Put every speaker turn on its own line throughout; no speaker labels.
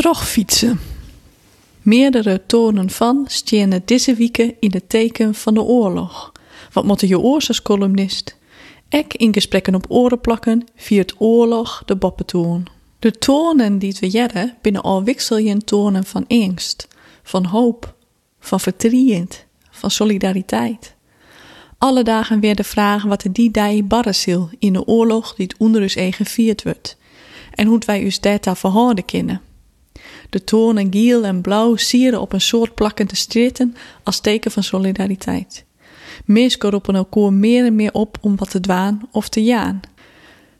Terugfietsen. Meerdere tonen van stjenen deze weken in het teken van de oorlog. Wat moet je oors columnist? Ek in gesprekken op oren plakken viert oorlog de boppentoon. De tonen die we jaren binnen al wikseljen tonen van angst, van hoop, van verdriet, van solidariteit. Alle dagen weer de vraag wat er die dag barresil in de oorlog die het onder ons eigen viert wordt. En hoe wij ons daarta verhouden kunnen. De tonen giel en blauw sieren op een soort plakkende stritten als teken van solidariteit. Mensen roepen elkaar meer en meer op om wat te dwaan of te jaan.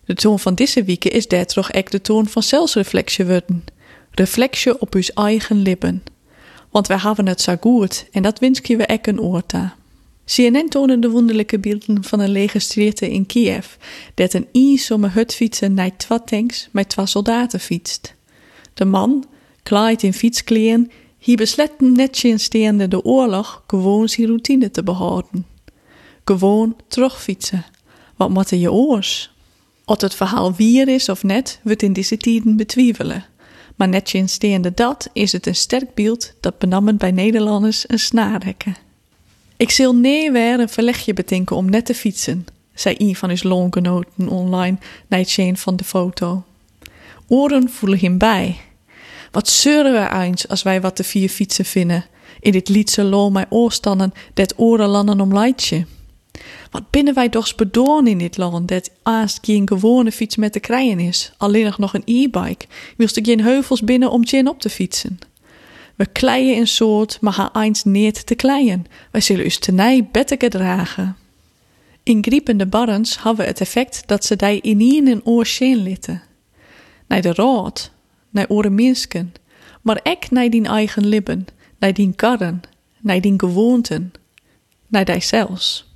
De toon van deze weken is daar toch echt de toon van zelfsreflectie worden. Reflectie op uw eigen lippen. Want wij hebben het zo en dat wens we ek een oorta. CNN toonde de wonderlijke beelden van een lege stritten in Kiev, dat een eensomme hutfietsen naar twee tanks met twee soldaten fietst. De man, kleid in fietskleren, hier beslet netje steende de oorlog gewoon zijn routine te behouden. Gewoon terugfietsen. Wat moet je oors? Of het verhaal wier is of net, wordt in deze tijden betwijfelen. Maar netje steende dat is het een sterk beeld dat benammen bij Nederlanders een snaarhekken. Ik zal nee weer een verlegje betinken om net te fietsen, zei een van zijn longenoten online na het zien van de foto. Oren voelen hem bij. Wat zeuren we eens als wij wat te vier fietsen vinden. In dit liedse loon mij oorstannen dat oren landen om leidje. Wat binnen wij toch bedoorn in dit land, dat aast geen gewone fiets met te krijgen is, alleen nog een e-bike, wilst ik geen heuvels binnen om gin op te fietsen. We kleien in soort, maar gaan eens neer te kleien. Wij zullen us tenij beter dragen. In griepende barrens hebben we het effect dat ze die in een oor litten. Naar de raad, naar oren minsken, maar ek naar die eigen lippen, naar die karren, naar die gewoonten, naar die zelfs.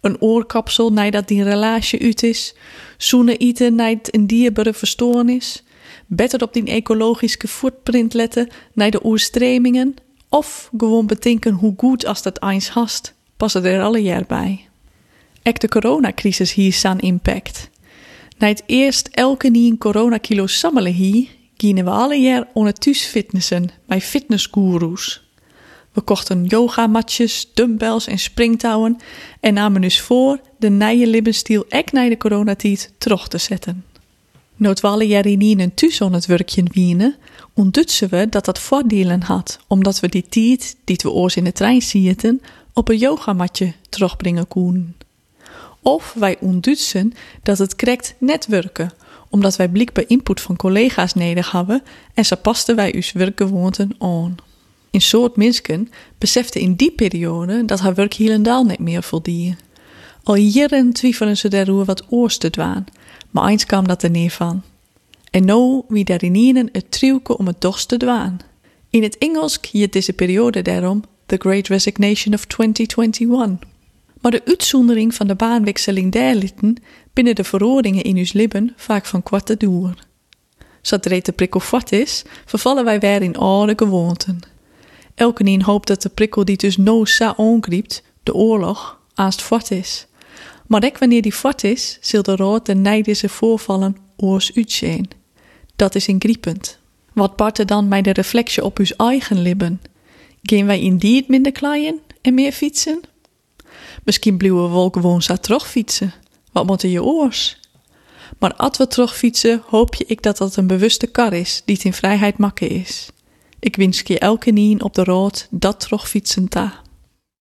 Een oorkapsel naar dat die relatie uit is, zoenen eten naar een dierbare verstoornis, beter op die ecologische footprint letten naar de oerstremingen, of gewoon betinken hoe goed als dat eens hast, passen er alle jaar bij. Ek de coronacrisis hier staan impact. Na het eerst elke nie een coronakilo sammelen hier, gingen we alle jaar on het fitnessen bij fitnessgoeroes. We kochten yogamatjes, dumbbells en springtouwen en namen dus voor de nije libbenstil ek naar de coronatijd terug te zetten. Noodwalle jarinien thuis aan het werkje wienen, ontdutsen we dat dat voordelen had, omdat we die tijd, die we oors in de trein zitten, op een yogamatje terugbrengen koen. Of wij ontdutsen dat het correct netwerken, omdat wij blik bij input van collega's nodig hebben en ze pasten wij uw werkgewoonten aan. In soort minsken besefte in die periode dat haar werk helemaal niet meer voldie. Al jaren twijfelen ze daarover wat oors te dwaan, maar eens kwam dat er neer van. En nou wie daarin het truwke om het toch te dwaan. In het Engels kiet deze periode daarom The Great Resignation of 2021. Maar de uitzondering van de baanwikseling derlitten binnen de verordeningen in uw lippen vaak van kwarte duur. Zodra de prikkel vat is, vervallen wij weer in oude gewoonten. Elke hoopt dat de prikkel die dus no sa ongriept, de oorlog, aast fort is. Maar ook wanneer die fort is, zul de rood de nijdische voorvallen oors uitzien. Dat is ingriepend. Wat bart er dan bij de reflectie op uw eigen lippen? Gaan wij in die het minder kleien en meer fietsen? Misschien blijven we gewoon zo terugfietsen. Wat moeten je oors? Maar als we terugfietsen, hoop je ik dat dat een bewuste kar is die in vrijheid makken is. Ik wens je elke nien op de rood dat terugfietsen ta.